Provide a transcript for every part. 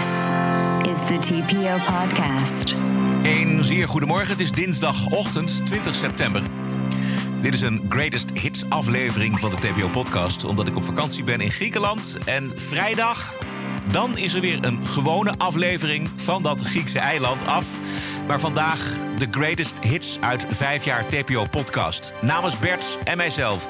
Is the TPO podcast. Een zeer goedemorgen. Het is dinsdagochtend 20 september. Dit is een Greatest Hits aflevering van de TPO podcast. Omdat ik op vakantie ben in Griekenland. En vrijdag, dan is er weer een gewone aflevering van dat Griekse eiland af. Maar vandaag de Greatest Hits uit vijf jaar TPO podcast. Namens Bert en mijzelf.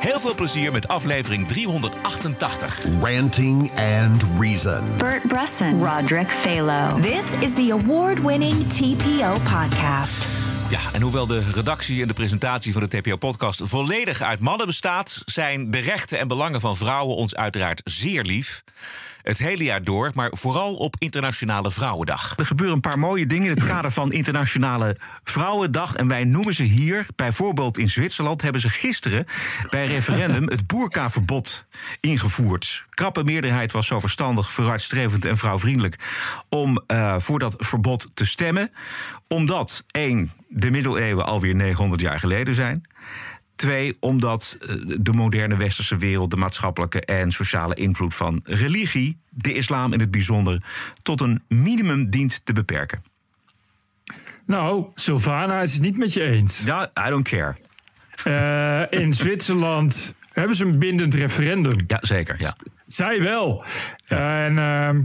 Heel veel plezier met aflevering 388. Ranting and Reason. Bert Bresson, Roderick Phalo. This is the award winning TPO podcast. Ja, en hoewel de redactie en de presentatie van de TPO-podcast volledig uit mannen bestaat, zijn de rechten en belangen van vrouwen ons uiteraard zeer lief. Het hele jaar door, maar vooral op Internationale Vrouwendag. Er gebeuren een paar mooie dingen in het kader van Internationale Vrouwendag. En wij noemen ze hier, bijvoorbeeld in Zwitserland, hebben ze gisteren bij referendum het boerkaverbod ingevoerd. Krappe meerderheid was zo verstandig, vooruitstrevend en vrouwvriendelijk om uh, voor dat verbod te stemmen. Omdat, één, de middeleeuwen alweer 900 jaar geleden zijn. Twee, omdat eh, de moderne westerse wereld de maatschappelijke en sociale invloed van religie, de islam in het bijzonder, tot een minimum dient te beperken. Nou, Sylvana is het niet met je eens. Ja, I don't care. Uh, in Zwitserland hebben ze een bindend referendum. Ja, zeker. Ja. Zij wel. Ja. En uh,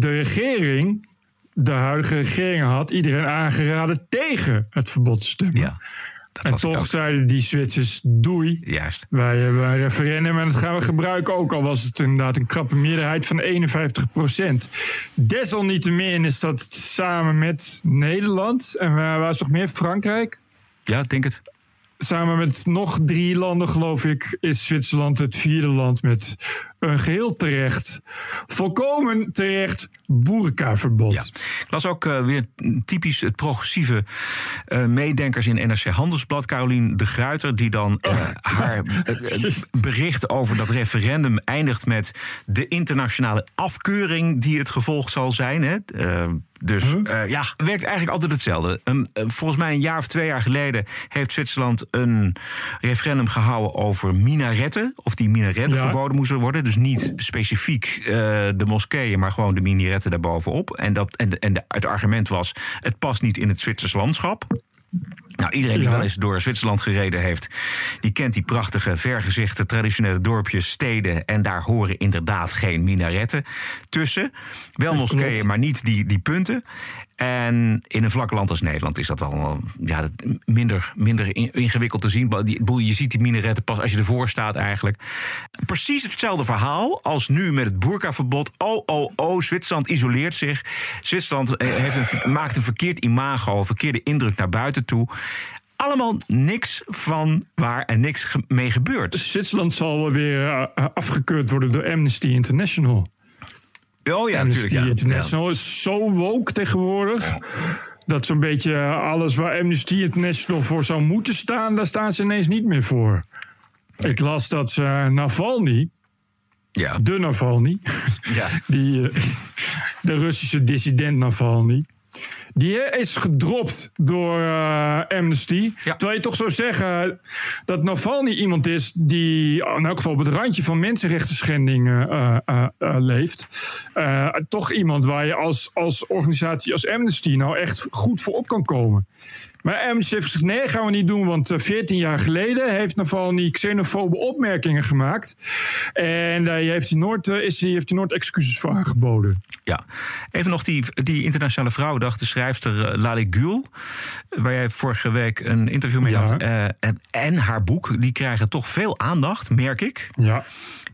de regering, de huidige regering, had iedereen aangeraden tegen het verbod te stemmen. Ja. En toch zeiden die Zwitsers doei. Juist. Wij hebben een referendum en dat gaan we gebruiken. Ook al was het inderdaad een krappe meerderheid van 51 procent. Desalniettemin is dat samen met Nederland. En waar was nog meer? Frankrijk? Ja, ik denk het. Samen met nog drie landen, geloof ik, is Zwitserland het vierde land met een geheel terecht, volkomen terecht boerkaverbod. Ja. Ik las ook uh, weer typisch het progressieve uh, meedenkers in NRC Handelsblad. Carolien de Gruiter, die dan uh, oh. haar bericht over dat referendum eindigt met de internationale afkeuring die het gevolg zal zijn. Hè? Dus uh, ja, werkt eigenlijk altijd hetzelfde. Um, uh, volgens mij een jaar of twee jaar geleden heeft Zwitserland een referendum gehouden over minaretten. Of die minaretten ja. verboden moesten worden. Dus niet specifiek uh, de moskeeën, maar gewoon de minaretten daarbovenop. En, dat, en, en de, het argument was: het past niet in het Zwitsers landschap. Nou, iedereen die ja. wel eens door Zwitserland gereden heeft, die kent die prachtige, vergezichte, traditionele dorpjes, steden. En daar horen inderdaad geen minaretten tussen. Wel moskeeën, maar niet die, die punten. En in een vlak land als Nederland is dat wel ja, minder, minder ingewikkeld te zien. Je ziet die minaretten pas als je ervoor staat eigenlijk. Precies hetzelfde verhaal als nu met het boerkaverbod. Oh, oh, oh, Zwitserland isoleert zich. Zwitserland heeft een, maakt een verkeerd imago, een verkeerde indruk naar buiten toe allemaal niks van waar en niks mee gebeurt. Zwitserland zal weer afgekeurd worden door Amnesty International. Oh ja, natuurlijk. Ja. International is zo woke tegenwoordig. Ja. Dat zo'n beetje alles waar Amnesty International voor zou moeten staan, daar staan ze ineens niet meer voor. Nee. Ik las dat ze Navalny, ja. de Navalny, ja. die, uh, de Russische dissident Navalny, die is gedropt door uh, Amnesty. Ja. Terwijl je toch zou zeggen dat Navalny iemand is die in elk geval op het randje van mensenrechten schending uh, uh, leeft. toch iemand waar je als, als organisatie als Amnesty nou echt goed voor op kan komen. Maar Amnesty heeft gezegd: nee, gaan we niet doen. Want 14 jaar geleden heeft Navalny xenofobe opmerkingen gemaakt. En daar heeft hij nooit, is, heeft hij nooit excuses voor aangeboden. Ja, even nog die, die Internationale Vrouwendag. De schrijfster Lali Gül, waar jij vorige week een interview mee ja. had. Uh, en haar boek, die krijgen toch veel aandacht, merk ik. Ja.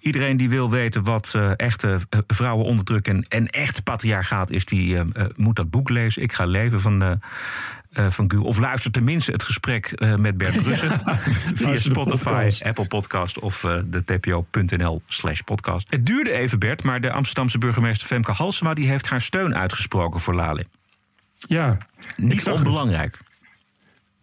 Iedereen die wil weten wat uh, echte vrouwen onderdrukken en, en echt patriarchaat is, die uh, moet dat boek lezen. Ik ga leven van uh, van. Of luister tenminste het gesprek uh, met Bert Brussen. Ja, via Spotify, podcast. Apple Podcast of uh, de tpo.nl slash podcast. Het duurde even, Bert, maar de Amsterdamse burgemeester Femke Halsema... die heeft haar steun uitgesproken voor Lali. Ja. Niet onbelangrijk. Het.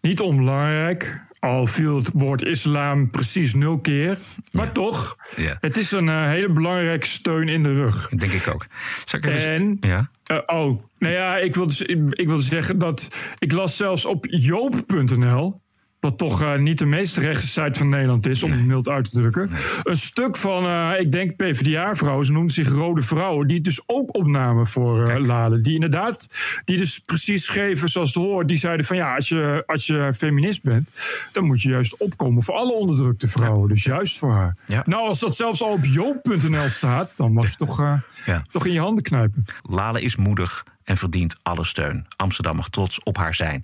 Niet onbelangrijk. Al viel het woord islam precies nul keer. Maar ja. toch, ja. het is een uh, hele belangrijke steun in de rug. Denk ik ook. Ik en, ja? uh, oh, nou ja, ik wilde, ik wilde zeggen dat ik las zelfs op joop.nl wat toch uh, niet de meest rechtse site van Nederland is, om het mild uit te drukken. Een stuk van, uh, ik denk PvdA-vrouwen, ze noemden zich Rode Vrouwen, die dus ook opnamen voor uh. Die inderdaad, die dus precies geven zoals het hoort. Die zeiden van ja, als je, als je feminist bent, dan moet je juist opkomen voor alle onderdrukte vrouwen. Dus juist voor haar. Ja. Nou, als dat zelfs al op joop.nl staat, dan mag je toch, Ja. toch in je handen knijpen. Lale is moedig en verdient alle steun. Amsterdam mag trots op haar zijn.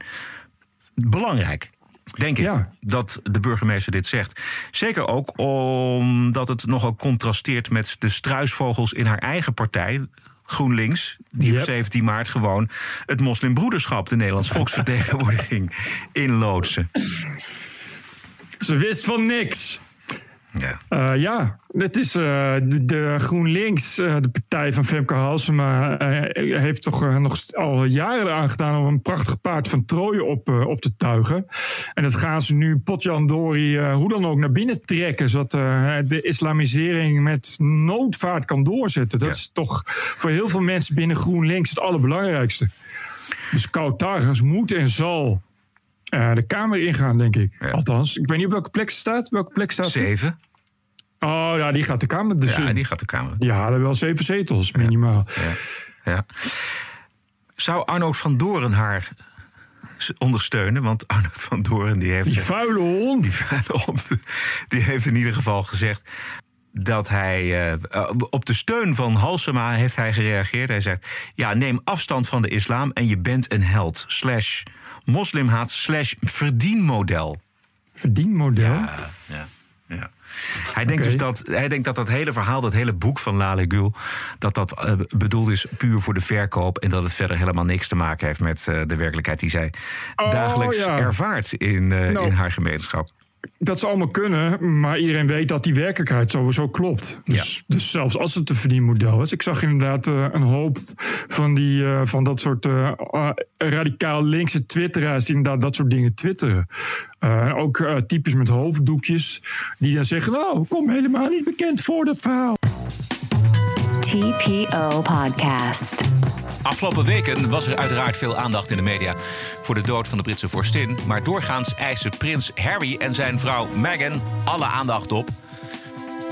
Belangrijk, denk ik, Ja. dat de burgemeester dit zegt. Zeker ook omdat het nogal contrasteert met de struisvogels in haar eigen partij. GroenLinks, die op Yep. 17 maart gewoon het moslimbroederschap, de Nederlandse volksvertegenwoordiging, inloodsen. Ze wist van niks. Ja. Eh, ja, het is eh, de, de GroenLinks, eh, de partij van Femke Halsema, heeft toch nog al jaren eraan gedaan om een prachtig paard van Troje op, op te tuigen. En dat gaan ze nu potjandori hoe dan ook naar binnen trekken, zodat de islamisering met noodvaart kan doorzetten. Dat Ja. is toch voor heel veel mensen binnen GroenLinks het allerbelangrijkste. Dus Kautargas moet en zal eh, de Kamer ingaan, denk ik. Ja. Althans, ik weet niet op welke plek ze staat. Welke plek staat ze? Zeven. Oh, ja, die gaat de Kamer dus Ja, in. die gaat de Kamer. Die halen wel zeven zetels, minimaal. Ja. Ja. Zou Arnold van Doren haar ondersteunen? Want Arnold van Doren die heeft... Die vuile hond. die heeft in ieder geval gezegd dat hij eh, eh, op de steun van Halsema heeft hij gereageerd. Hij zegt: ja, neem afstand van de islam en je bent een held. Slash moslimhaat slash verdienmodel. Verdienmodel. Ja, ja, ja. Hij denkt dus dat, hij denkt dat dat hele verhaal, dat hele boek van Lale Gül... dat dat eh, bedoeld is puur voor de verkoop... en dat het verder helemaal niks te maken heeft met eh, de werkelijkheid... die zij Oh, dagelijks ja. ervaart in, eh, Nou. in haar gemeenschap. Dat zou allemaal kunnen, maar iedereen weet dat die werkelijkheid sowieso klopt. Dus, Ja. dus zelfs als het een verdienmodel is. Ik zag inderdaad eh, een hoop van, die, eh, van dat soort eh, eh, radicaal linkse twitteraars... die inderdaad dat soort dingen twitteren. Ook types met hoofddoekjes die dan zeggen... nou, ik kom helemaal niet bekend voor dat verhaal. TPO Podcast. Afgelopen weken was er uiteraard veel aandacht in de media voor de dood van de Britse vorstin. Maar doorgaans eisen prins Harry en zijn vrouw Meghan alle aandacht op.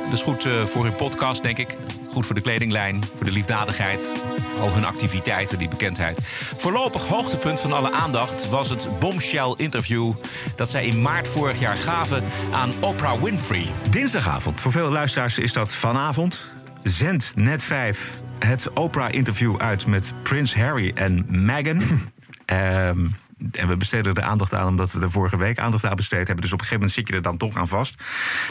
Dat is goed eh, voor hun podcast, denk ik. Goed voor de kledinglijn, voor de liefdadigheid. Al hun activiteiten, die bekendheid. Voorlopig hoogtepunt van alle aandacht was het bombshell-interview... dat zij in maart vorig jaar gaven aan Oprah Winfrey. Dinsdagavond, voor veel luisteraars is dat vanavond. Zendt net 5 het Oprah-interview uit met Prins Harry en Meghan. Ehm, en we besteden er aandacht aan omdat we er vorige week aandacht aan besteed hebben. Dus op een gegeven moment zit je er dan toch aan vast.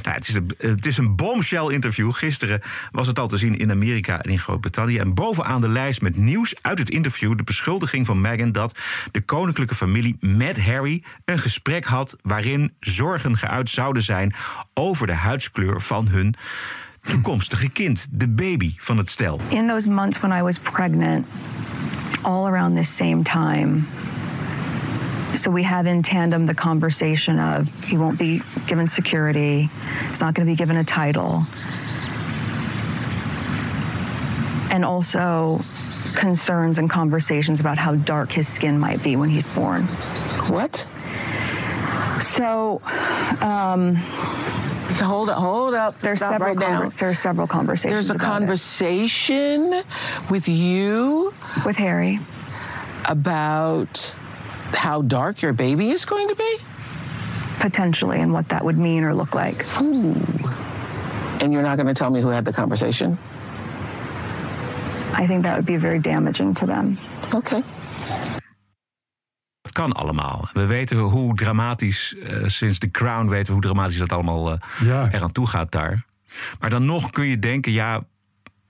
Nou, het, is een, het is een bombshell-interview. Gisteren was het al te zien in Amerika en in Groot-Brittannië. En bovenaan de lijst met nieuws uit het interview... de beschuldiging van Meghan dat de koninklijke familie met Harry... een gesprek had waarin zorgen geuit zouden zijn... over de huidskleur van hun toekomstige kind. De baby van het stel. in those months when I was pregnant, all around this same time. So we have in tandem the conversation of he won't be given security, he's not going to be given a title. And also concerns and conversations about how dark his skin might be when he's born. What? So um, Hold up, hold up. there's Stop several right now. conver- there's several conversations. There's a about it. conversation with you with Harry. about how dark your baby is going to be? potentially and what that would mean or look like. Ooh. And you're not going to tell me who had the conversation? I think that would be very damaging to them. Okay. Kan allemaal. We weten hoe dramatisch, eh, sinds The Crown weten we hoe dramatisch dat allemaal Ja. eraan toe gaat daar. Maar dan nog kun je denken, ja,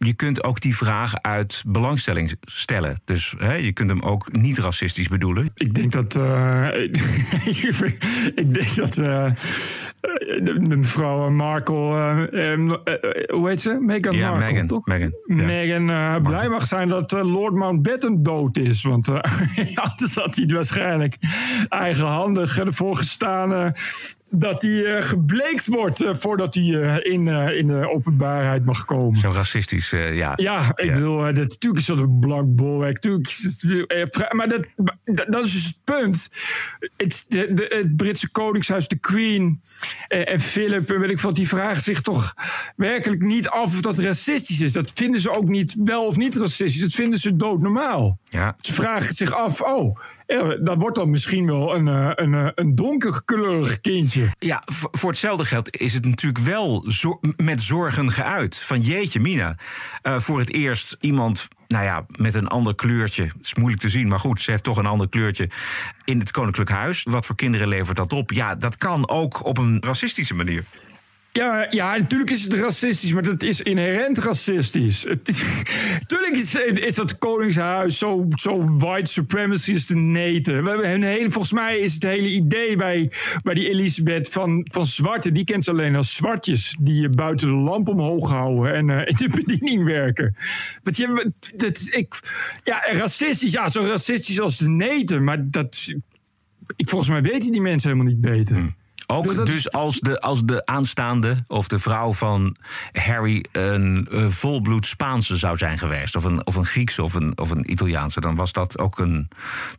je kunt ook die vraag uit belangstelling stellen. Dus hè, je kunt hem ook niet racistisch bedoelen. Ik denk dat. eh, ik denk dat. eh, mevrouw Markle. eh, eh, hoe heet ze? Meghan Ja, Markle, Meghan, toch? Meghan, ja. Meghan blij mag zijn dat Lord Mountbatten dood is. Want anders had hij waarschijnlijk eigenhandig ervoor gestaan. Dat hij eh, gebleekt wordt eh, voordat hij eh, in, in de openbaarheid mag komen. Zo racistisch, ja. Ja, ik bedoel, dat, natuurlijk is dat een blank bolwerk. Maar dat, dat, is dus het punt. Het, de, de- het Britse koningshuis, de Queen en Philip, en weet ik wat, die vragen zich toch werkelijk niet af of dat racistisch is. Dat vinden ze ook niet wel of niet racistisch. Dat vinden ze doodnormaal. Ja. Ze vragen zich af, oh, ja, dat wordt dan misschien wel een, eh, een, eh, een donkerkleurig kindje. Ja, voor hetzelfde geld is het natuurlijk wel met zorgen geuit. Van jeetje, Mina. eh, voor het eerst iemand, nou ja, met een ander kleurtje. is moeilijk te zien, maar goed, ze heeft toch een ander kleurtje in het Koninklijk Huis. Wat voor kinderen levert dat op? Ja, dat kan ook op een racistische manier. Ja, ja, natuurlijk is het racistisch, maar dat is inherent racistisch. Tuurlijk is, is dat koningshuis zo, zo white supremacist te neten. We hebben hele, volgens mij is het hele idee bij, bij die Elisabeth van, van zwarte... die kent ze alleen als zwartjes die je buiten de lamp omhoog houden... en eh, in de bediening werken. Want je, dat, ik, ja, racistisch, ja, zo racistisch als de neten. Maar dat, ik, volgens mij weten die mensen helemaal niet beter. Ook Dus dus als de, als de aanstaande of de vrouw van Harry een eh, volbloed Spaanse zou zijn geweest, of een, of een Griekse of een, of een Italiaanse, dan was dat ook een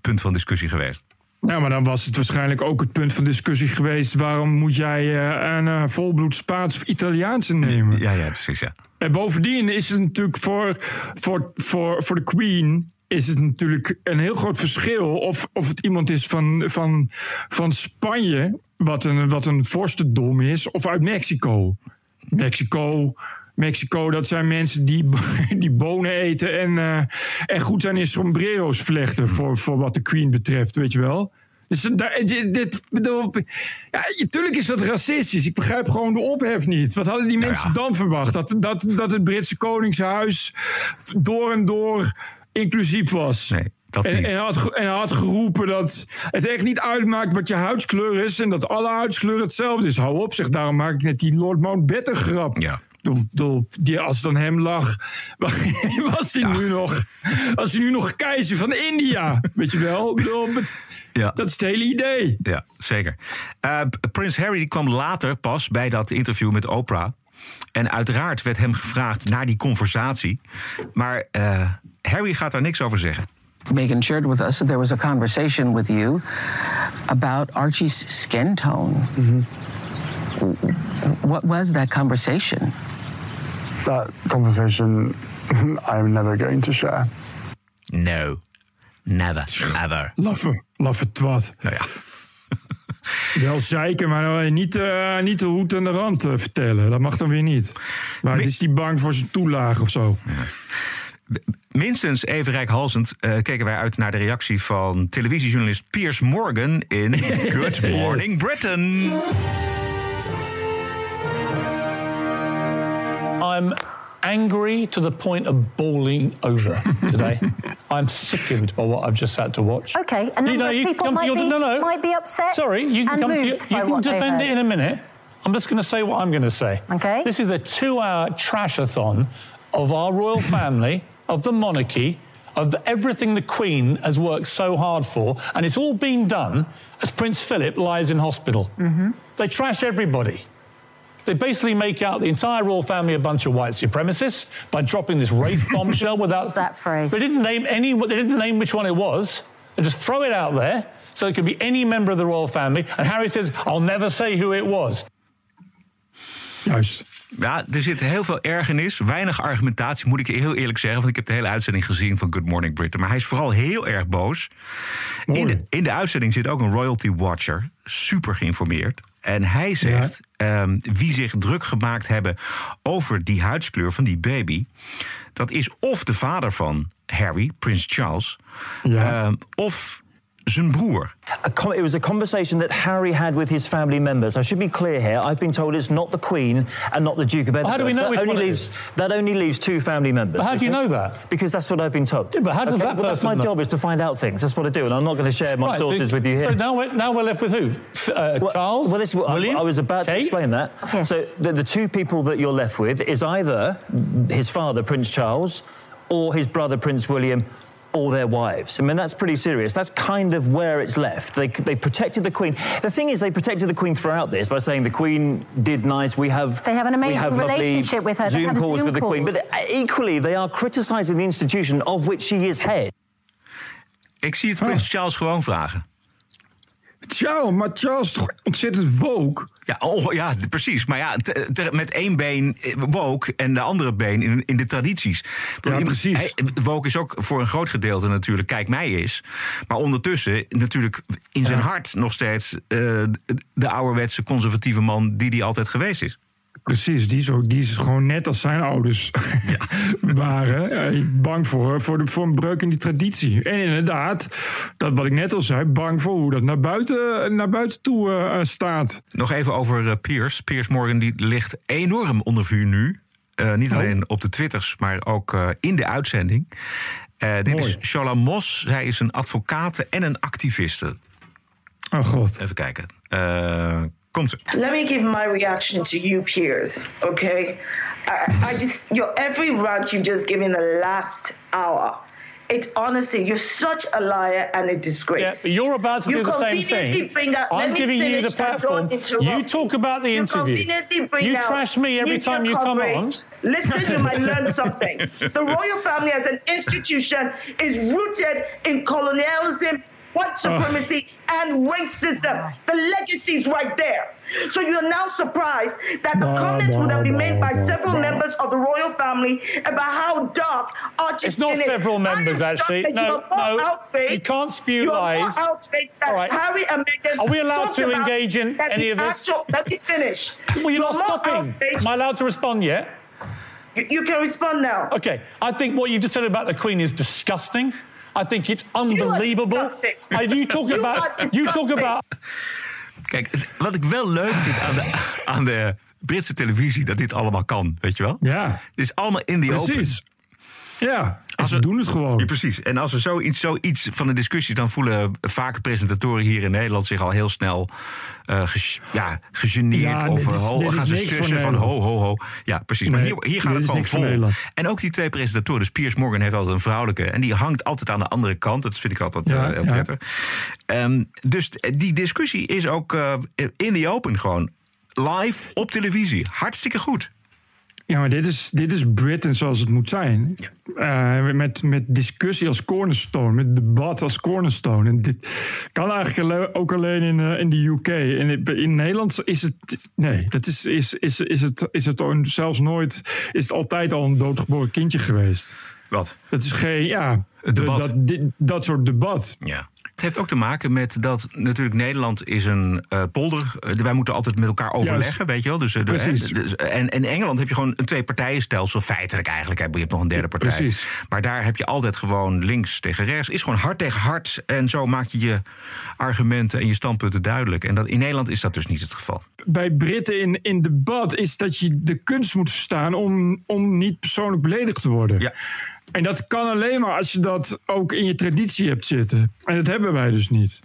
punt van discussie geweest. Ja, maar dan was het waarschijnlijk ook het punt van discussie geweest. Waarom moet jij eh, een eh, volbloed Spaans of Italiaanse nemen? Ja, ja, precies. Ja. En bovendien is het natuurlijk voor, voor, voor, voor de Queen. Is het natuurlijk een heel groot verschil of, of het iemand is van, van, van Spanje, wat een, wat een vorstendom is, of uit Mexico. Mexico, Mexico, dat zijn mensen die, die bonen eten en, eh, en goed zijn in sombrero's vlechten, voor, voor wat de Queen betreft, weet je wel. Dus daar, dit, dit, bedoel, ja, natuurlijk is dat racistisch. Ik begrijp gewoon de ophef niet. Wat hadden die mensen dan verwacht? Dat, dat, dat het Britse Koningshuis door en door inclusief was. Nee, dat en, en, had, en had geroepen dat het echt niet uitmaakt wat je huidskleur is... en dat alle huidskleur hetzelfde is. Hou op, zeg, daarom maak ik net die Lord Mountbatten grap. Ja. Die, als het aan hem lag, was hij nu nog, was hij nu nog keizer van India. Weet je wel? Het- Ja. Dat is het hele idee. Ja, zeker. P- Prins Harry die kwam later pas bij dat interview met Oprah. En uiteraard werd hem gevraagd naar die conversatie. Maar eh, Harry gaat daar niks over zeggen. Megan shared with us that there was a conversation with you about Archie's skin tone. What was that conversation? That conversation I'm never going to share. No, never, ever. Laffe, laffe twat. Nou ja. Wel zeiken, maar niet, eh, niet de hoed en de rand eh, vertellen. Dat mag dan weer niet. Maar het is die bang voor zijn toelage of zo. Minstens even rijkhalsend eh, keken wij uit naar de reactie van televisiejournalist Piers Morgan in Good Morning Yes. Britain. I'm angry to the point of bawling over today. I'm sickened by what I've just had to watch. Okay, a number of people come to might your- be- no, no. might be upset Sorry, you can and come to your, you can defend it in a minute. I'm just going to say what I'm going to say. Okay. This is a two-hour trashathon of our royal family, of the monarchy, of the, everything the Queen has worked so hard for, and it's all been done as Prince Philip lies in hospital. Mm-hmm. They trash everybody. They basically make out the entire royal family a bunch of white supremacists by dropping this race bombshell without that phrase. They didn't name any. They didn't name which one it was. They just throw it out there so it could be any member of the royal family. And Harry says, "I'll never say who it was." Juist. Ja, er zit heel veel ergernis, weinig argumentatie, moet ik heel eerlijk zeggen. Want ik heb de hele uitzending gezien van Good Morning Britain. Maar hij is vooral heel erg boos. In de, in de uitzending zit ook een royalty watcher, super geïnformeerd. En hij zegt, ehm, wie zich druk gemaakt hebben over die huidskleur van die baby... dat is of de vader van Harry, Prins Charles, ehm, of zijn broer. It was a conversation that Harry had with his family members. I should be clear here. I've been told it's not the Queen and not the Duke of Edinburgh. how do we know that which only one leaves is? that only leaves two family members. But how do you know that? Because that's what I've been told. Yeah, but how does Okay, that well, that's my know? job is to find out things. That's what I do, and I'm not going to share my Right, so- sources with you here. So now we're, now we're left with who? F- uh, Charles, Well, this, I, William, I was about to explain that. So the, the two people that you're left with is either his father, Prince Charles, or his brother, Prince William, all their wives. I mean, that's pretty serious. That's kind of where it's left. They, they protected the Queen. The thing is, they protected the Queen throughout this by saying the Queen did nice. We have They have an we amazing have lovely relationship with her. Zoom have calls Zoom with the Queen. But uh, equally, they are criticising the institution of which she is head. Ik zie het Prins Charles gewoon vragen. Charles, maar Charles is toch ontzettend woke? Ja, oh, ja precies. Maar ja, te- te- met één been eh, woke en de andere been in, in de tradities. Ja, precies. hij- woke is ook voor een groot gedeelte natuurlijk kijk mij is. Maar ondertussen natuurlijk in zijn hart nog steeds eh, de ouderwetse conservatieve man die die altijd geweest is. Precies, die is, ook, die is gewoon net als zijn ouders waren. eh, bang voor, voor, de, voor een breuk in die traditie. En inderdaad, dat wat ik net al zei, bang voor hoe dat naar buiten, naar buiten toe eh, eh, staat. Nog even over eh, Piers. Piers Morgan die ligt enorm onder vuur nu. Niet alleen op de Twitters, maar ook in de uitzending. Dit is Shola Mos. Zij is een advocate en een activiste. Oh god. Even kijken. Let me give my reaction to you, peers. Okay, I, I just your every rant you've just given the last hour. It honestly, you're such a liar and a disgrace. Yeah, you're about to You do the same conveniently thing. Bring let I'm giving you the platform. You talk about the You interview. You trash me every time you come on. Listen, you might learn something. The royal family as an institution is rooted in colonialism, white oh. supremacy, and racism. The legacy's right there. So you're now surprised that the comments would have been made by several members of the royal family about how dark Archie's It's not skin is. several members, actually. No, you are more no, outraged- you can't spew you lies. All right. Harry and Meghan Are we allowed to engage in any of this? actual- let me finish. Well, you're not stopping. Am I allowed to respond yet? You, you can respond now. Okay, I think what you've just said about the Queen is disgusting. I think it's unbelievable. I, you talk You about are you talk about Kijk, wat ik wel leuk vind aan de, aan de Britse televisie, dat dit allemaal kan, weet je wel? Ja. Het is allemaal in die open. Ja, en ze doen het gewoon. Ja, precies. En als we zoiets, zoiets van de discussie, dan voelen vaak presentatoren hier in Nederland zich al heel snel ge, ja, gegeneerd. Ja, of eh, is- ho, gaan ze sussen van ho, ho, ho. Ja, precies. Maar hier, hier gaat het gewoon vol. En ook die twee presentatoren. Dus Piers Morgan heeft altijd een vrouwelijke. En die hangt altijd aan de andere kant. Dat vind ik altijd Ja, eh, heel prettig. Ehm, dus die discussie is ook eh, in the open gewoon. Live op televisie. Hartstikke goed. Ja, maar dit is, dit is Britain zoals het moet zijn. Eh, met, met discussie als cornerstone, met debat als cornerstone. En dit kan eigenlijk ook alleen in, eh, in de UK. En in, in Nederland is het. Nee, dat is, is, is, is het, is het zelfs nooit. Is het altijd al een doodgeboren kindje geweest. Wat? Het is geen. Ja, Het debat. Dat, dat soort debat. Ja. Het heeft ook te maken met dat natuurlijk Nederland is een eh, polder. Eh, wij moeten altijd met elkaar overleggen, Juist. weet je wel. Dus, eh, Precies. dus- en in Engeland heb je gewoon een twee-partijenstelsel. Feitelijk eigenlijk. hè. Je hebt nog een derde partij. Precies. Maar daar heb je altijd gewoon links tegen rechts. Is gewoon hard tegen hard. En zo maak je je argumenten en je standpunten duidelijk. En dat, in Nederland is dat dus niet het geval. bij Britten in, in debat is dat je de kunst moet verstaan om, om niet persoonlijk beledigd te worden. Ja. En dat kan alleen maar als je dat ook in je traditie hebt zitten. En dat hebben wij dus niet.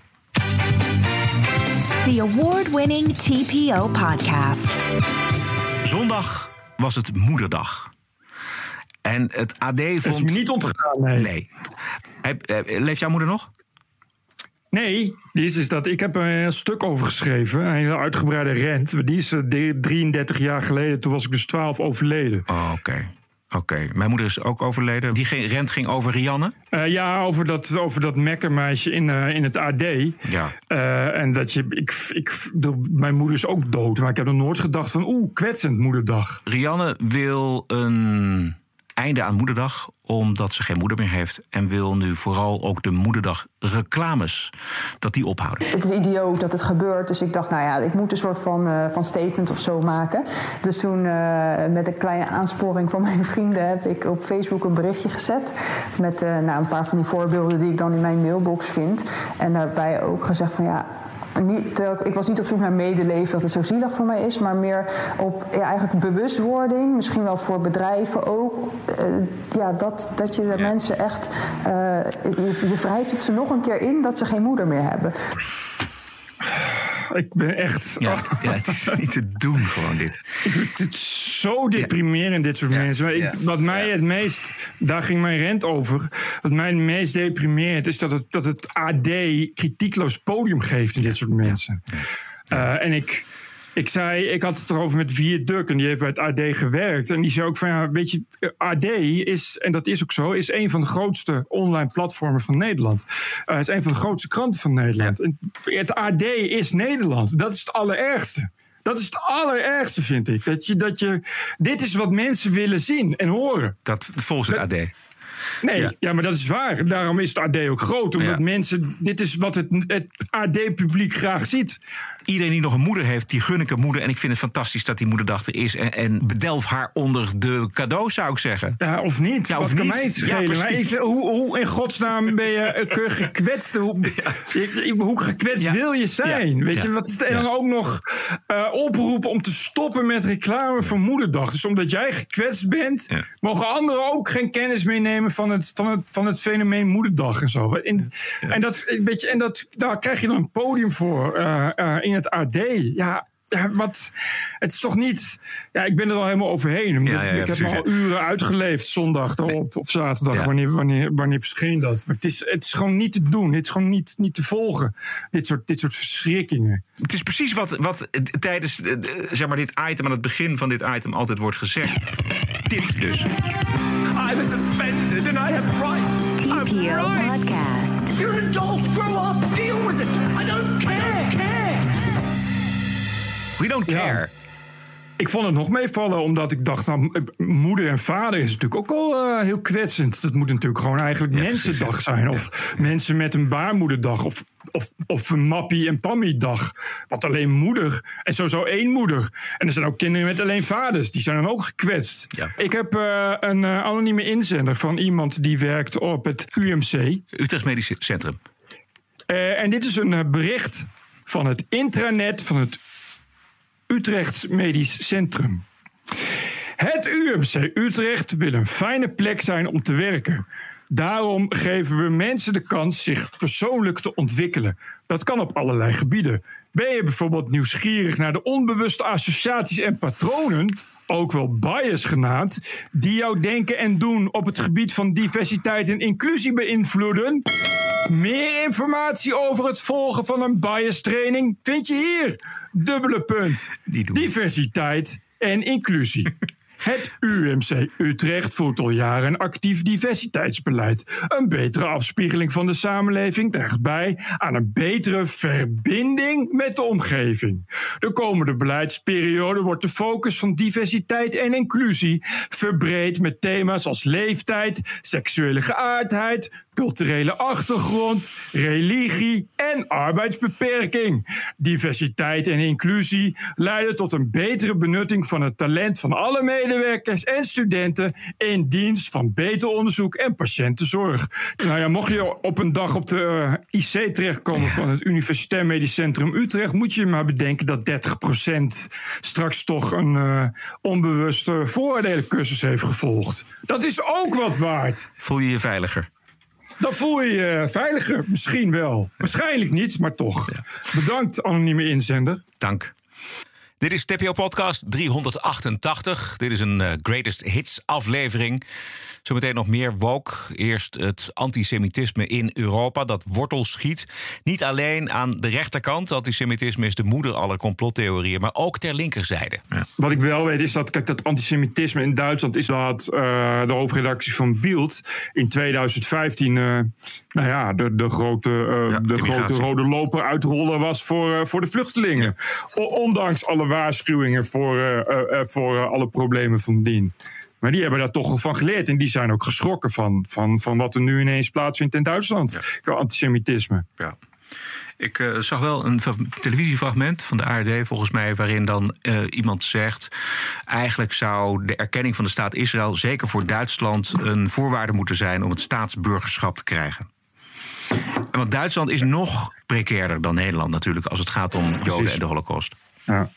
The award winning TPO podcast. Zondag was het moederdag. En het AD vond... is me niet ontgaan, nee. Nee. Heb- eh, Leeft jouw moeder nog? Nee, die is dus dat, ik heb er een stuk over geschreven. Een hele uitgebreide rent. Maar Die is eh, de- 33 jaar geleden. Toen was ik dus 12 overleden. Oh, oké. Oké, mijn moeder is ook overleden. Die ging- rent ging over Rianne. Eh, ja, over dat, over dat mekkermeisje in, eh, in het AD. Ja. Eh, en dat je, ik, ik, de- mijn moeder is ook dood. Maar ik heb nog nooit gedacht van, oeh, kwetsend moederdag. Rianne wil een einde aan moederdag, omdat ze geen moeder meer heeft. En wil nu vooral ook de moederdag reclames, dat die ophouden. Het is idioot dat het gebeurt. Dus ik dacht, nou ja, ik moet een soort van, eh, van statement of zo maken. Dus toen eh, met een kleine aansporing van mijn vrienden heb ik op Facebook een berichtje gezet. Met eh, nou, een paar van die voorbeelden die ik dan in mijn mailbox vind. En daarbij ook gezegd van ja. Niet, ik was niet op zoek naar medeleven dat het zo zielig voor mij is, maar meer op ja, eigenlijk bewustwording, misschien wel voor bedrijven ook. Eh, ja, dat, dat je de mensen echt. eh, je, je wrijft het ze nog een keer in dat ze geen moeder meer hebben. Ik ben echt... Ja, ja, het is niet te doen gewoon dit. Het is zo deprimerend, dit soort mensen. Ik- wat mij het meest... Daar ging mijn rent over. Wat mij het meest deprimeert is dat het, dat het AD kritiekloos podium geeft in dit soort mensen. Eh, en ik... Ik zei, ik had het erover met Vier Duk en die heeft bij het AD gewerkt. En die zei ook van ja, weet je, AD is, en dat is ook zo, is een van de grootste online platformen van Nederland. Eh, is een van de grootste kranten van Nederland. En het AD is Nederland. Dat is het allerergste. Dat is het allerergste, vind ik. Dat je, dat je, dit is wat mensen willen zien en horen. Dat volgens het AD. Nee, ja. maar dat is waar. Daarom is het AD ook groot. Omdat Ja. mensen, dit is wat het, het AD-publiek graag ziet. Iedereen die nog een moeder heeft, die gun ik een moeder. En ik vind het fantastisch dat die moederdag er is. En, en bedelf haar onder de cadeaus, zou ik zeggen. Ja, of niet. Ja, of kan niet. mij het schelen? Precies. ik- hoe, hoe in godsnaam ben je gekwetst? Hoe, hoe gekwetst wil je zijn? Weet je, wat is? En dan ook nog eh, oproepen om te stoppen met reclame voor moederdag. Dus omdat jij gekwetst bent, mogen anderen ook geen kennis meenemen van het, van het, van het fenomeen moederdag en zo. En, en, dat, weet je, en dat, daar krijg je dan een podium voor eh, eh, in het AD. Ja. Ja, wat, het is toch niet. Ja, ik ben er al helemaal overheen. Omdat Ja, ja, ja, ik heb precies, al uren uitgeleefd zondag erop of zaterdag. Ja. Wanneer, wanneer, wanneer verscheen dat? Maar het is, het is gewoon niet te doen. Het is gewoon niet, niet te volgen. Dit soort, dit soort verschrikkingen. Het is precies wat, wat eh, tijdens eh, eh, zeg maar, dit item, aan het begin van dit item, altijd wordt gezegd. Dit dus. I rights. TPO Podcast. You're an adult. Grow up. Deal with it. I don't care. care. We don't care. Ik vond het nog meevallen, omdat ik dacht, nou, moeder en vader is natuurlijk ook al eh, heel kwetsend. Dat moet natuurlijk gewoon eigenlijk mensendag zijn. Of mensen met een baarmoederdag. Of, of, of een mappie- en pammy-dag. Want alleen moeder. En sowieso één moeder. En er zijn ook kinderen met alleen vaders. Die zijn dan ook gekwetst. Ik heb eh, een eh, anonieme inzender van iemand die werkt op het UMC. Utrecht Medisch Centrum. En dit is een bericht van het intranet van het Utrechts Medisch Centrum. Het UMC Utrecht wil een fijne plek zijn om te werken. Daarom geven we mensen de kans zich persoonlijk te ontwikkelen. Dat kan op allerlei gebieden. Ben je bijvoorbeeld nieuwsgierig naar de onbewuste associaties en patronen, ook wel bias genaamd, die jouw denken en doen op het gebied van diversiteit en inclusie beïnvloeden? Meer informatie over het volgen van een bias training vind je hier. Dubbele punt. Diversiteit en inclusie. Het UMC Utrecht voert al jaren een actief diversiteitsbeleid. Een betere afspiegeling van de samenleving draagt bij aan een betere verbinding met de omgeving. De komende beleidsperiode wordt de focus van diversiteit en inclusie verbreed met thema's als leeftijd, seksuele geaardheid, culturele achtergrond, religie en arbeidsbeperking. Diversiteit en inclusie leiden tot een betere benutting van het talent van alle medewerkers en studenten in dienst van beter onderzoek en patiëntenzorg. Nou ja, mocht je op een dag op de eh, IC terechtkomen van het Universitair Medisch Centrum Utrecht, moet je maar bedenken dat 30% straks toch een eh, onbewuste vooroordelencursus heeft gevolgd. Dat is ook wat waard. Voel je je veiliger? Dan voel je je veiliger. Misschien wel. Waarschijnlijk niet, maar toch. Bedankt, anonieme inzender. Dank. Dit is TPO Podcast 388. Dit is een eh, Greatest Hits aflevering. Zometeen nog meer woke. Eerst het antisemitisme in Europa dat wortel schiet. Niet alleen aan de rechterkant. Antisemitisme is de moeder aller complottheorieën. Maar ook ter linkerzijde. Wat ik wel weet is dat, kijk, dat antisemitisme in Duitsland is dat eh, de hoofdredactie van Bild in 2015, eh, nou ja, de, de grote, eh, de grote rode loper uitrollen was voor, voor de vluchtelingen. Ondanks alle waarschuwingen voor, voor alle problemen van dien. Maar die hebben daar toch van geleerd. En die zijn ook geschrokken van, van, van wat er nu ineens plaatsvindt in Duitsland. Qua antisemitisme. Ja. Ik eh, zag wel een televisiefragment van de ARD, volgens mij, waarin dan eh, iemand zegt: eigenlijk zou de erkenning van de staat Israël, zeker voor Duitsland, een voorwaarde moeten zijn om het staatsburgerschap te krijgen. En Want Duitsland is nog precairder dan Nederland natuurlijk als het gaat om Joden en de Holocaust. Ja.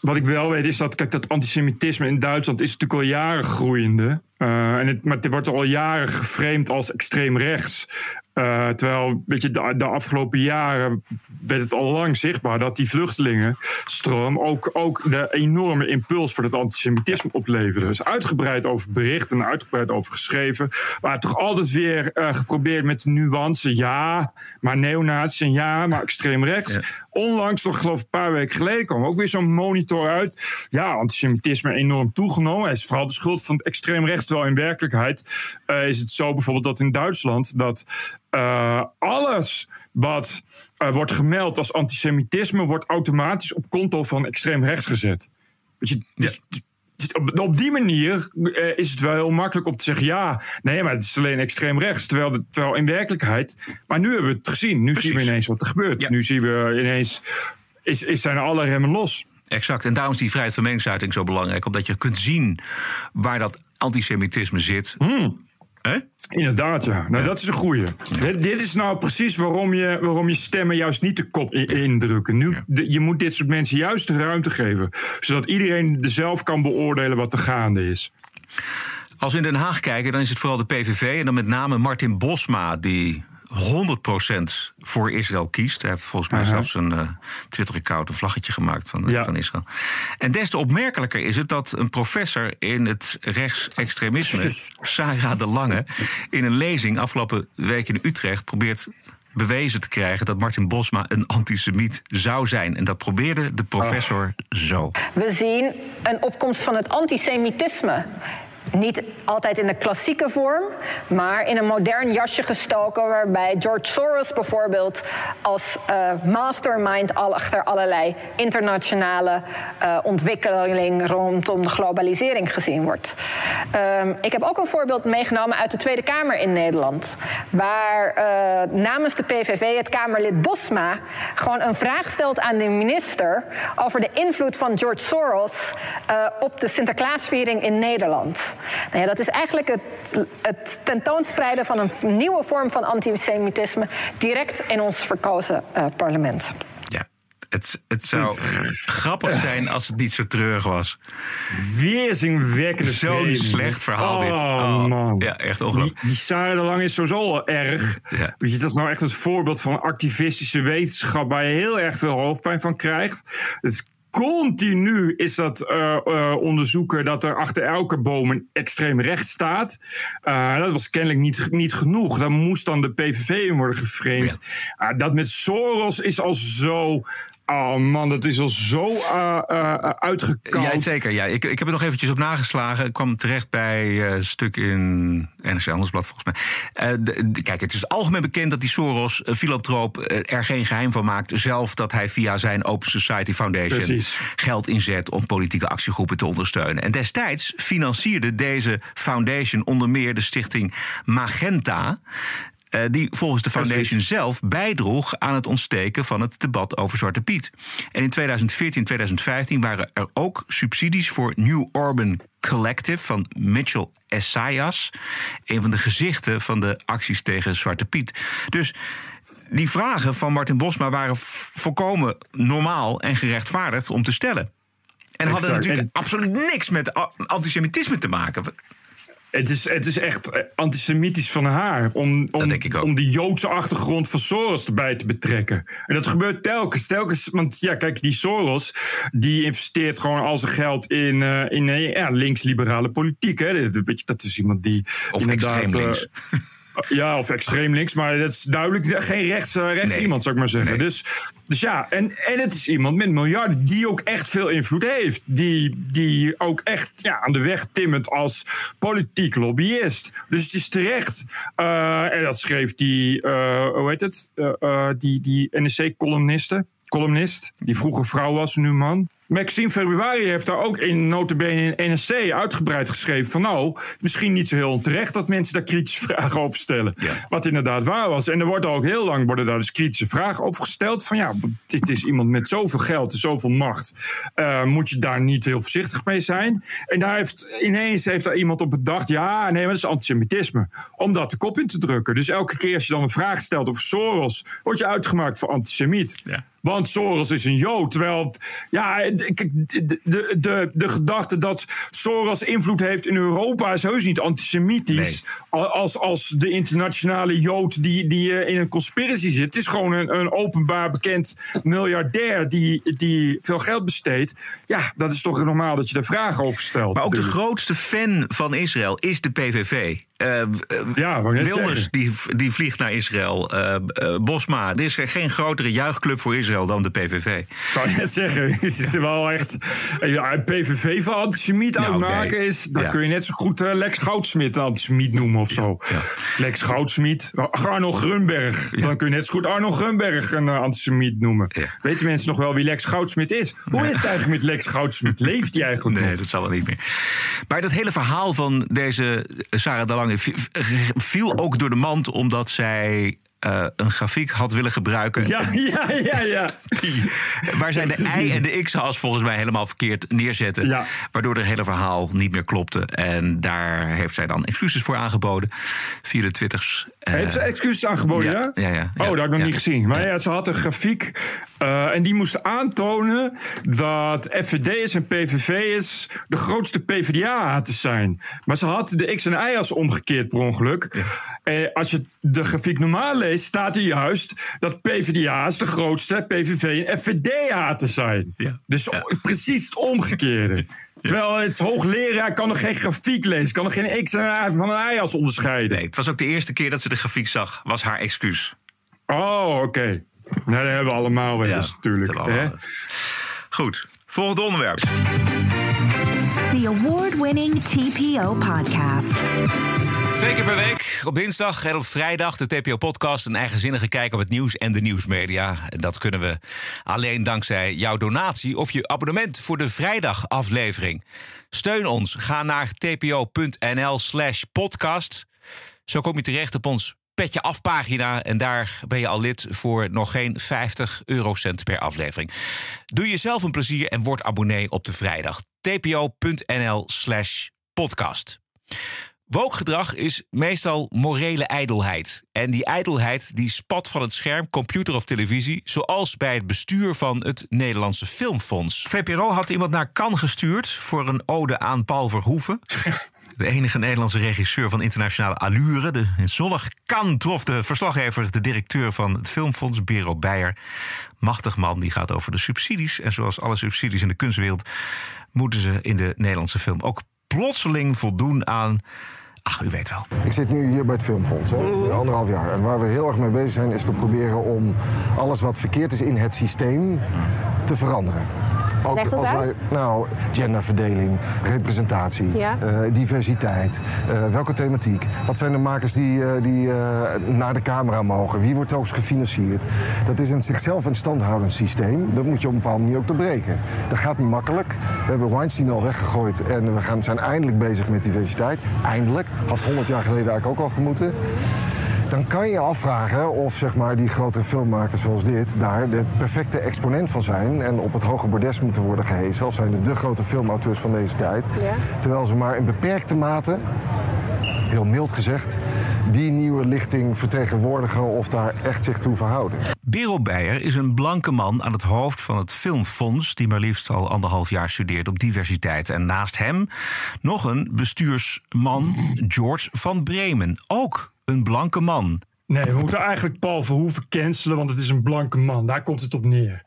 Wat ik wel weet is dat, kijk, dat antisemitisme in Duitsland is natuurlijk al jaren groeiende. Uh, en het, maar het wordt al jaren geframed als extreem rechts. Uh, terwijl, weet je, de, de, afgelopen jaren werd het al lang zichtbaar dat die vluchtelingenstroom ook, ook de enorme impuls voor het antisemitisme opleverde. Dus uitgebreid over bericht en uitgebreid over geschreven. Maar toch altijd weer uh, geprobeerd met nuance. Ja, maar neonazies en ja, maar extreem rechts. Ja. Onlangs, nog geloof ik een paar weken geleden, kwam ook weer zo'n monitor uit. Ja, antisemitisme enorm toegenomen. Het is vooral de schuld van het extreem rechts. Terwijl in werkelijkheid uh, is het zo bijvoorbeeld dat in Duitsland dat uh, alles wat uh, wordt gemeld als antisemitisme wordt automatisch op konto van extreem rechts gezet. Weet je, dus, op, op, die manier is het wel heel makkelijk om te zeggen: ja, nee, maar het is alleen extreem rechts. Terwijl, de, terwijl in werkelijkheid. Maar nu hebben we het gezien. Nu Precies. zien we ineens wat er gebeurt. Ja. Nu zien we ineens. Is, is zijn alle remmen los. Exact. En daarom is die vrijheid van meningsuiting zo belangrijk. Omdat je kunt zien waar dat antisemitisme zit. Hmm. He? Inderdaad, ja. Nou, dat is een goeie. Ja. Dit, dit, is nou precies waarom je, waarom je stemmen juist niet de kop in, indrukken. Nu, ja. de, je moet dit soort mensen juist de ruimte geven. Zodat iedereen zelf kan beoordelen wat er gaande is. Als we in Den Haag kijken, dan is het vooral de PVV. En dan met name Martin Bosma, die 100% voor Israël kiest. Hij heeft volgens mij uh -huh. zelfs een uh, Twitter-account, een vlaggetje gemaakt van, ja. van Israël. En des te opmerkelijker is het dat een professor in het rechtsextremisme, Sarah de Lange, in een lezing afgelopen week in Utrecht probeert bewezen te krijgen dat Martin Bosma een antisemiet zou zijn. En dat probeerde de professor oh. zo. We zien een opkomst van het antisemitisme niet altijd in de klassieke vorm, maar in een modern jasje gestoken, waarbij George Soros bijvoorbeeld als uh, mastermind al achter allerlei internationale uh, ontwikkeling rondom de globalisering gezien wordt. Um, ik heb ook een voorbeeld meegenomen uit de Tweede Kamer in Nederland, waar uh, namens de PVV het Kamerlid Bosma gewoon een vraag stelt aan de minister over de invloed van George Soros op de Sinterklaasviering in Nederland. Nou ja, dat is eigenlijk het, het, tentoonspreiden van een nieuwe vorm van antisemitisme direct in ons verkozen uh, parlement. Ja, het, het zou grappig zijn als het niet zo treurig was. Weerzinwekkende Zo'n slecht verhaal oh, dit. Oh, man. Ja, echt ongelooflijk. Die, die Sarah de Lang is sowieso al erg. Ja. Weet je, dat is nou echt het voorbeeld van activistische wetenschap... waar je heel erg veel hoofdpijn van krijgt. Het is continu is dat uh, uh, onderzoeken dat er achter elke boom een extreem recht staat. Uh, dat was kennelijk niet, niet genoeg. Dan moest dan de PVV in worden geframed. Ja. dat met Soros is al zo Oh man, dat is al zo uh, uh, uitgekoud. Ja, zeker. Ja. Ik, ik heb er nog eventjes op nageslagen. Ik kwam terecht bij uh, een stuk in NRC Handelsblad volgens mij. De, de, kijk, het is algemeen bekend dat die Soros, filantroop, er geen geheim van maakt. Zelf dat hij via zijn Open Society Foundation Precies. geld inzet om politieke actiegroepen te ondersteunen. En destijds financierde deze foundation onder meer de stichting Magenta. Uh, die volgens de foundation Precies. zelf bijdroeg aan het ontsteken van het debat over Zwarte Piet. En in 2014 2015 waren er ook subsidies voor New Urban Collective van Mitchell Essayas, een van de gezichten van de acties tegen Zwarte Piet. Dus die vragen van Martin Bosma waren volkomen normaal en gerechtvaardigd om te stellen. En hadden natuurlijk en... absoluut niks met antisemitisme te maken. Het is, het is echt antisemitisch van haar om, om, om die Joodse achtergrond van Soros erbij te betrekken. En dat gebeurt telkens, telkens. Want ja, kijk, die Soros die investeert gewoon al zijn geld in, uh, in ja, links-liberale politiek. Hè. Dat, dat is iemand die. Of extreem links. Uh, ja, of extreem links, maar dat is duidelijk geen rechts, uh, rechts nee. iemand, zou ik maar zeggen. Nee. Dus, dus ja, en, en het is iemand met miljarden die ook echt veel invloed heeft. Die, die ook echt ja, aan de weg timmert als politiek lobbyist. Dus het is terecht. Uh, en dat schreef die, uh, hoe heet het? die die NSC-columniste. Columnist, die vroeger vrouw was, nu man. Maxime Februari heeft daar ook in notabene in NSC uitgebreid geschreven van nou, misschien niet zo heel onterecht dat mensen daar kritische vragen over stellen. Ja. Wat inderdaad waar was. En er wordt ook heel lang worden daar dus kritische vragen over gesteld van ja, dit is iemand met zoveel geld en zoveel macht. Uh, moet je daar niet heel voorzichtig mee zijn? En daar heeft ineens heeft daar iemand op bedacht, ja, nee, maar dat is antisemitisme. Om dat de kop in te drukken. Dus elke keer als je dan een vraag stelt over Soros, word je uitgemaakt voor antisemiet. Ja. Want Soros is een Jood. Terwijl, ja, kijk, de, de, de, de gedachte dat Soros invloed heeft in Europa is heus niet antisemitisch. Als, als de internationale Jood die, die eh, in een conspiracy zit. Het is gewoon een, een openbaar bekend miljardair die, die veel geld besteedt. Ja, dat is toch normaal dat je daar vragen over stelt. Maar ook de grootste fan van Israël is de PVV. Eh, Ja, Wilders die, die vliegt naar Israël. Eh, eh, Bosma, er is geen grotere juichclub voor Israël dan de PVV. Kan je net zeggen, het is wel echt. PVV van antisemiet Nou, uitmaken nee. is. Dan Ja. kun je net zo goed Lex Goudsmit antisemiet noemen of zo. Lex Goudsmit. Arno Grunberg. Dan kun je net zo goed Arno Grunberg een antisemiet noemen. Weten mensen nog wel wie Lex Goudsmit is? Hoe is het eigenlijk met Lex Goudsmit? Leeft hij eigenlijk Nee, nog? dat zal wel niet meer. Maar dat hele verhaal van deze Sarah Dalange vi- viel ook door de mand omdat zij eh, een grafiek had willen gebruiken. Ja, ja, ja, ja. Waar zij de I is- en de X-as volgens mij helemaal verkeerd neerzetten. Ja. Waardoor het hele verhaal niet meer klopte. En daar heeft zij dan excuses voor aangeboden. Via de twitters. Eh, Heeft ze excuses aangeboden, ja? Ja, ja, ja. Oh, dat heb ik nog niet gezien. Maar ja, ze had een grafiek eh, en die moest aantonen dat FVD'ers en PVV'ers de grootste PvdA te zijn. Maar ze had de X en Y-as omgekeerd per ongeluk. Als je de grafiek normaal leest, staat er juist dat PvdA's de grootste PVV en FVD te zijn. Dus o- precies het omgekeerde. Terwijl het hoogleraar kan nog geen grafiek lezen, kan nog geen X en Y van een Y-as onderscheiden. Nee, het was ook de eerste keer dat ze de grafiek zag, was haar excuus. Oh, oké. Nou, dat hebben we allemaal wel eens natuurlijk. we allemaal Goed, volgende onderwerp. The award winning TPO podcast. Twee keer per week, op dinsdag en op vrijdag, de TPO-podcast. Een eigenzinnige kijk op het nieuws en de nieuwsmedia. En Dat kunnen we alleen dankzij jouw donatie of je abonnement voor de vrijdagaflevering. Steun ons. Ga naar tpo.nl slash podcast. Zo kom je terecht op ons Petje Af pagina. En daar ben je al lid voor nog geen 50 eurocent per aflevering. Doe jezelf een plezier en word abonnee op de vrijdag. tpo.nl slash podcast. Wookgedrag is meestal morele ijdelheid. En die ijdelheid die spat van het scherm, computer of televisie... zoals bij het bestuur van het Nederlandse Filmfonds. VPRO had iemand naar Cannes gestuurd voor een ode aan Paul Verhoeven. De enige Nederlandse regisseur van internationale allure. De, in zonnig Cannes trof de verslaggever, de directeur van het Filmfonds, Bero Beijer. Machtig man, die gaat over de subsidies. En zoals alle subsidies in de kunstwereld... moeten ze in de Nederlandse film ook plotseling voldoen aan... Ach, u weet wel. Ik zit nu hier bij het Filmfonds, hè, anderhalf jaar. En waar we heel erg mee bezig zijn, is te proberen om alles wat verkeerd is in het systeem te veranderen. Ook Leg dat als uit. nou, genderverdeling, representatie, Ja. eh, diversiteit, eh, welke thematiek. Wat zijn de makers die, eh, die naar de camera mogen? Wie wordt ook gefinancierd? Dat is een zichzelf in stand houdend systeem. Dat moet je op een bepaalde manier ook te breken. Dat gaat niet makkelijk. We hebben Weinstein al weggegooid en we gaan, zijn eindelijk bezig met diversiteit. Eindelijk. Had 100 jaar geleden eigenlijk ook al gemoeten. Dan kan je je afvragen of zeg maar, die grote filmmakers zoals dit daar de perfecte exponent van zijn en op het hoge bordes moeten worden gehezen. Als zijn de grote filmauteurs van deze tijd. Terwijl ze maar in beperkte mate, heel mild gezegd, die nieuwe lichting vertegenwoordigen of daar echt zich toe verhouden. Bero Beijer is een blanke man aan het hoofd van het Filmfonds... die maar liefst al anderhalf jaar studeert op diversiteit. En naast hem nog een bestuursman, George van Bremen. Ook een blanke man. Nee, we moeten eigenlijk Paul Verhoeven cancelen, want het is een blanke man. Daar komt het op neer.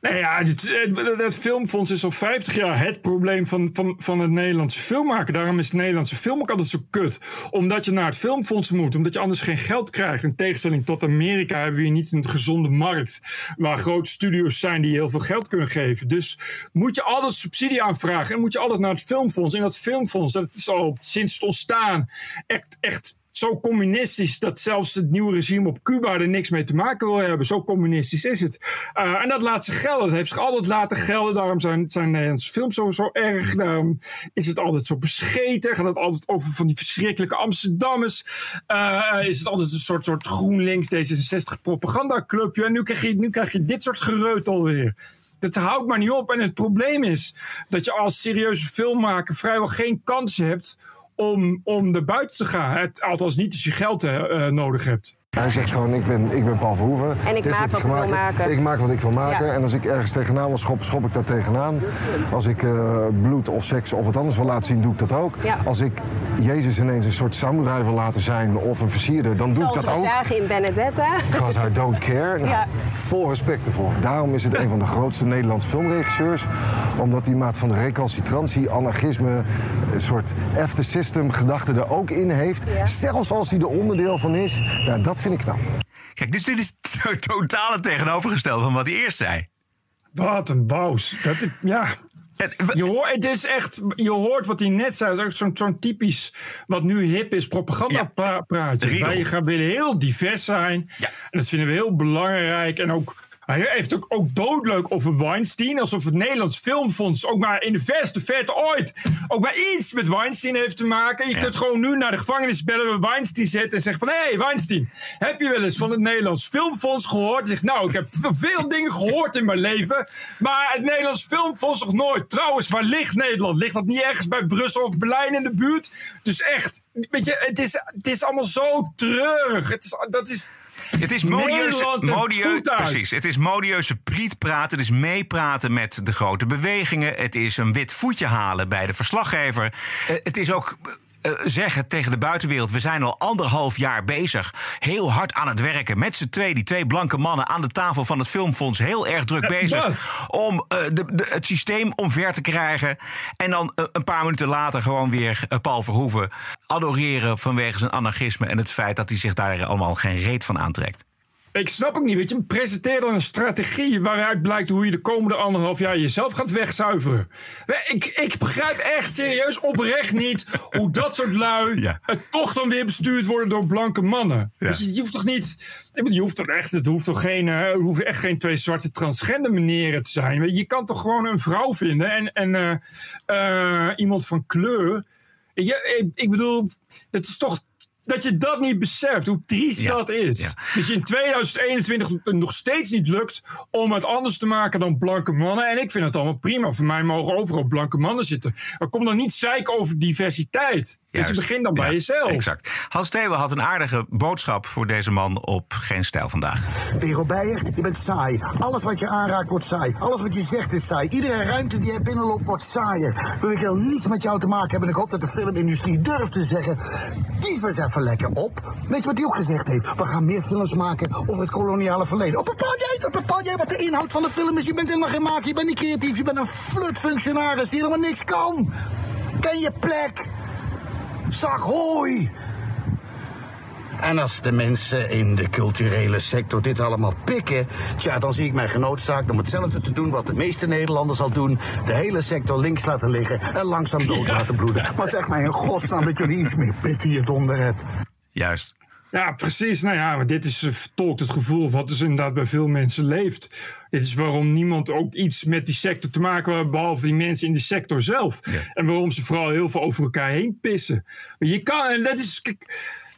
Nee, ja, het, het filmfonds is al 50 jaar het probleem van, van, van het Nederlandse filmmaken. Daarom is het Nederlandse film ook altijd zo kut. Omdat je naar het filmfonds moet, omdat je anders geen geld krijgt. In tegenstelling tot Amerika hebben we hier niet een gezonde markt. Waar grote studio's zijn die heel veel geld kunnen geven. Dus moet je altijd subsidie aanvragen en moet je altijd naar het filmfonds. En dat filmfonds, dat is al sinds het ontstaan echt, echt zo communistisch dat zelfs het nieuwe regime op Cuba er niks mee te maken wil hebben. Zo communistisch is het. Uh, en dat laat zich gelden. Dat heeft zich altijd laten gelden. Daarom zijn, zijn Nederlandse films zo, erg. Daarom is het altijd zo bescheten. Gaat het altijd over van die verschrikkelijke Amsterdammers. Uh, is het altijd een soort, soort GroenLinks D66 propagandaclubje. En nu krijg, je, nu krijg je dit soort gereut alweer. Dat houdt maar niet op. En het probleem is dat je als serieuze filmmaker vrijwel geen kans hebt om, om er buiten te gaan. Het, althans niet als je geld uh, nodig hebt. Hij zegt gewoon, ik ben, ik ben Paul Verhoeven. En ik maak wat ik wil maken. Ik maak wat ik wil maken. Ja. En als ik ergens tegenaan wil schoppen, schop ik daar tegenaan. Als ik eh, bloed of seks of wat anders wil laten zien, doe ik dat ook. Ja. Als ik Jezus ineens een soort samurai wil laten zijn of een versierder, dan doe Zoals ik dat we ook. zagen in Benedetta. Because I don't care. Nou, Ja. Vol respect ervoor. Daarom is het een van de grootste Nederlandse filmregisseurs. Omdat die maat van de recalcitrantie, anarchisme, een soort after system gedachte er ook in heeft. Zelfs als hij er onderdeel van is. Nou, dat vind ik knap. Kijk, dus dit is het totale tegenovergestelde van wat hij eerst zei. Wat een wous. Dat, is- ja. Je hoort, het is echt, je hoort wat hij net zei. Het is ook zo'n zo'n typisch, wat nu hip is, propaganda pra- praatje. Riedel. Wij gaan willen heel divers zijn. En dat vinden we heel belangrijk. En ook, hij heeft ook, ook doodleuk over Weinstein. Alsof het Nederlands Filmfonds ook maar in de verste verte ooit... ook maar iets met Weinstein heeft te maken. Je kunt gewoon nu naar de gevangenis bellen bij Weinstein zetten... en zeggen van... Hé hey, Weinstein, heb je wel eens van het Nederlands Filmfonds gehoord? Zegt, nou, ik heb veel dingen gehoord in mijn leven... maar het Nederlands Filmfonds nog nooit. Trouwens, waar ligt Nederland? Ligt dat niet ergens bij Brussel of Berlijn in de buurt? Dus echt, weet je, het is, het is allemaal zo treurig. Het is, dat is... Het is modieuze, precies. Het is modieuze prietpraten. Het is meepraten met de grote bewegingen. Het is een wit voetje halen bij de verslaggever. Eh, het is ook eh, zeggen tegen de buitenwereld... we zijn al anderhalf jaar bezig. Heel hard aan het werken. Met z'n twee, die twee blanke mannen aan de tafel van het Filmfonds... heel erg druk Ja, bezig om eh, de, de- het systeem omver te krijgen. En dan eh, een paar minuten later gewoon weer Paul Verhoeven... adoreren vanwege zijn anarchisme... en het feit dat hij zich daar allemaal geen reet van aantrekt. Ik snap ook niet, weet je, presenteer dan een strategie waaruit blijkt hoe je de komende anderhalf jaar jezelf gaat wegzuiveren. Ik, ik begrijp echt serieus oprecht niet hoe dat soort lui het toch dan weer bestuurd worden door blanke mannen. Weet je, je hoeft toch niet, je hoeft toch echt, het hoeft toch geen, eh, er hoeven echt geen twee zwarte transgender meneren te zijn. Je kan toch gewoon een vrouw vinden en, en eh, eh, iemand van kleur. Ik bedoel, het is toch dat je dat niet beseft, hoe triest dat is. Dat je in 2021 nog steeds niet lukt om het anders te maken dan blanke mannen. En ik vind het allemaal prima. Voor mij mogen overal blanke mannen zitten. Maar kom dan niet zeiken over diversiteit. Dus je begint dan bij Ja, jezelf. Exact. Hans Theeuwen had een aardige boodschap voor deze man op Geen Stijl vandaag. Wero Beijer, je bent saai. Alles wat je aanraakt wordt saai. Alles wat je zegt is saai. Iedere ruimte die je binnenloopt wordt saaier. Wil ik wil niets met jou te maken hebben. En ik hoop dat de filmindustrie durft te zeggen... Dievers lekker op. Weet je wat die ook gezegd heeft? We gaan meer films maken over het koloniale verleden. Oh, bepaal jij dat? Bepaal jij wat de inhoud van de film is? Je bent helemaal geen maker. Je bent niet creatief. Je bent een flutfunctionaris die helemaal niks kan. Ken je plek. Zak hooi. En als de mensen in de culturele sector dit allemaal pikken, tja, dan zie ik mij genoodzaakt om hetzelfde te doen wat de meeste Nederlanders al doen: de hele sector links laten liggen en langzaam dood laten bloeden. Maar zeg mij in godsnaam dat jullie iets meer pit hier donder hebt. Juist. Ja, precies. Nou ja, maar dit is eh, vertolkt het gevoel wat dus inderdaad bij veel mensen leeft. Dit is waarom niemand ook iets met die sector te maken heeft, behalve die mensen in de sector zelf. En waarom ze vooral heel veel over elkaar heen pissen. Maar je kan, en dat is. kijk,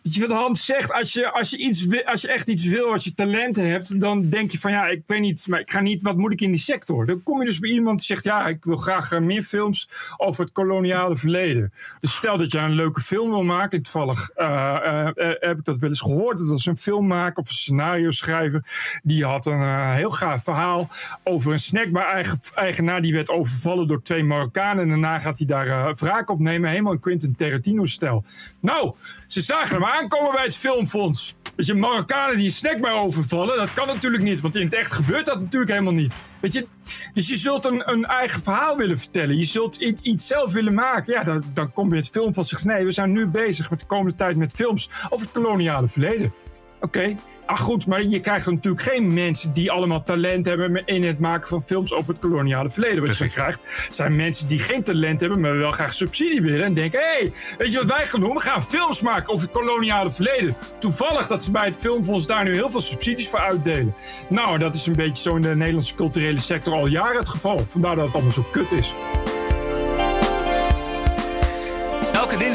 Weet je wat Hans zegt? Als je, als, je iets, als je echt iets wil, als je talenten hebt, dan denk je van ja, ik weet niet, maar ik ga niet, wat moet ik in die sector? Dan kom je dus bij iemand die zegt ja, ik wil graag eh, meer films over het koloniale verleden. Dus stel dat je een leuke film wil maken, toevallig eh, eh, eh, heb ik dat wel eens gehoord, dat is een filmmaker of een scenario schrijver, die had een eh, heel gaaf verhaal over een snackbar-eigenaar die werd overvallen door twee Marokkanen en daarna gaat hij daar eh, wraak op nemen, helemaal in Quentin Tarantino-stijl. Nou, ze zagen hem aankomen bij het filmfonds. Weet je, Marokkanen die een snackbar overvallen, dat kan natuurlijk niet. Want in het echt gebeurt dat natuurlijk helemaal niet. Weet je, dus je zult een, een eigen verhaal willen vertellen. Je zult iets zelf willen maken. Ja, dan, dan kom je het filmfonds en zegt... nee, we zijn nu bezig met de komende tijd met films over het koloniale verleden. Oké, ah goed, maar je krijgt natuurlijk geen mensen die allemaal talent hebben in het maken van films over het koloniale verleden. Wat je krijgt, zijn mensen die geen talent hebben, maar wel graag subsidie willen. En denken, hé, hey, weet je wat wij gaan doen? We gaan films maken over het koloniale verleden. Toevallig dat ze bij het filmfonds daar nu heel veel subsidies voor uitdelen. Nou, dat is een beetje zo in de Nederlandse culturele sector al jaren het geval. Vandaar dat het allemaal zo kut is.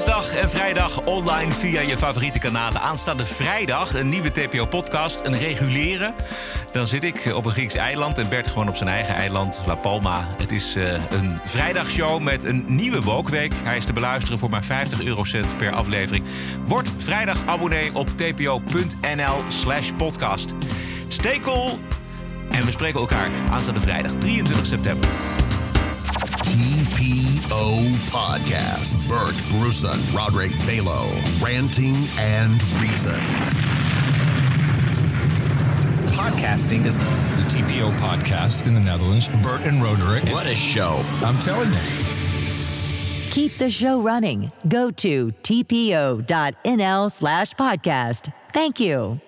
Dinsdag en vrijdag online via je favoriete kanalen. Aanstaande vrijdag een nieuwe TPO-podcast, een reguliere. Dan zit ik op een Grieks eiland en Bert gewoon op zijn eigen eiland, La Palma. Het is uh, een vrijdagshow met een nieuwe Wokweek. Hij is te beluisteren voor maar 50 eurocent per aflevering. Word vrijdag abonnee op tpo.nl slash podcast. Stay cool en we spreken elkaar aanstaande vrijdag 23 september. TPO Podcast. Bert Bruson, Roderick Balo, Ranting and Reason. Podcasting is the TPO podcast in the Netherlands. Bert and Roderick. What a show. I'm telling you. Keep the show running. Go to tpo.nl slash podcast. Thank you.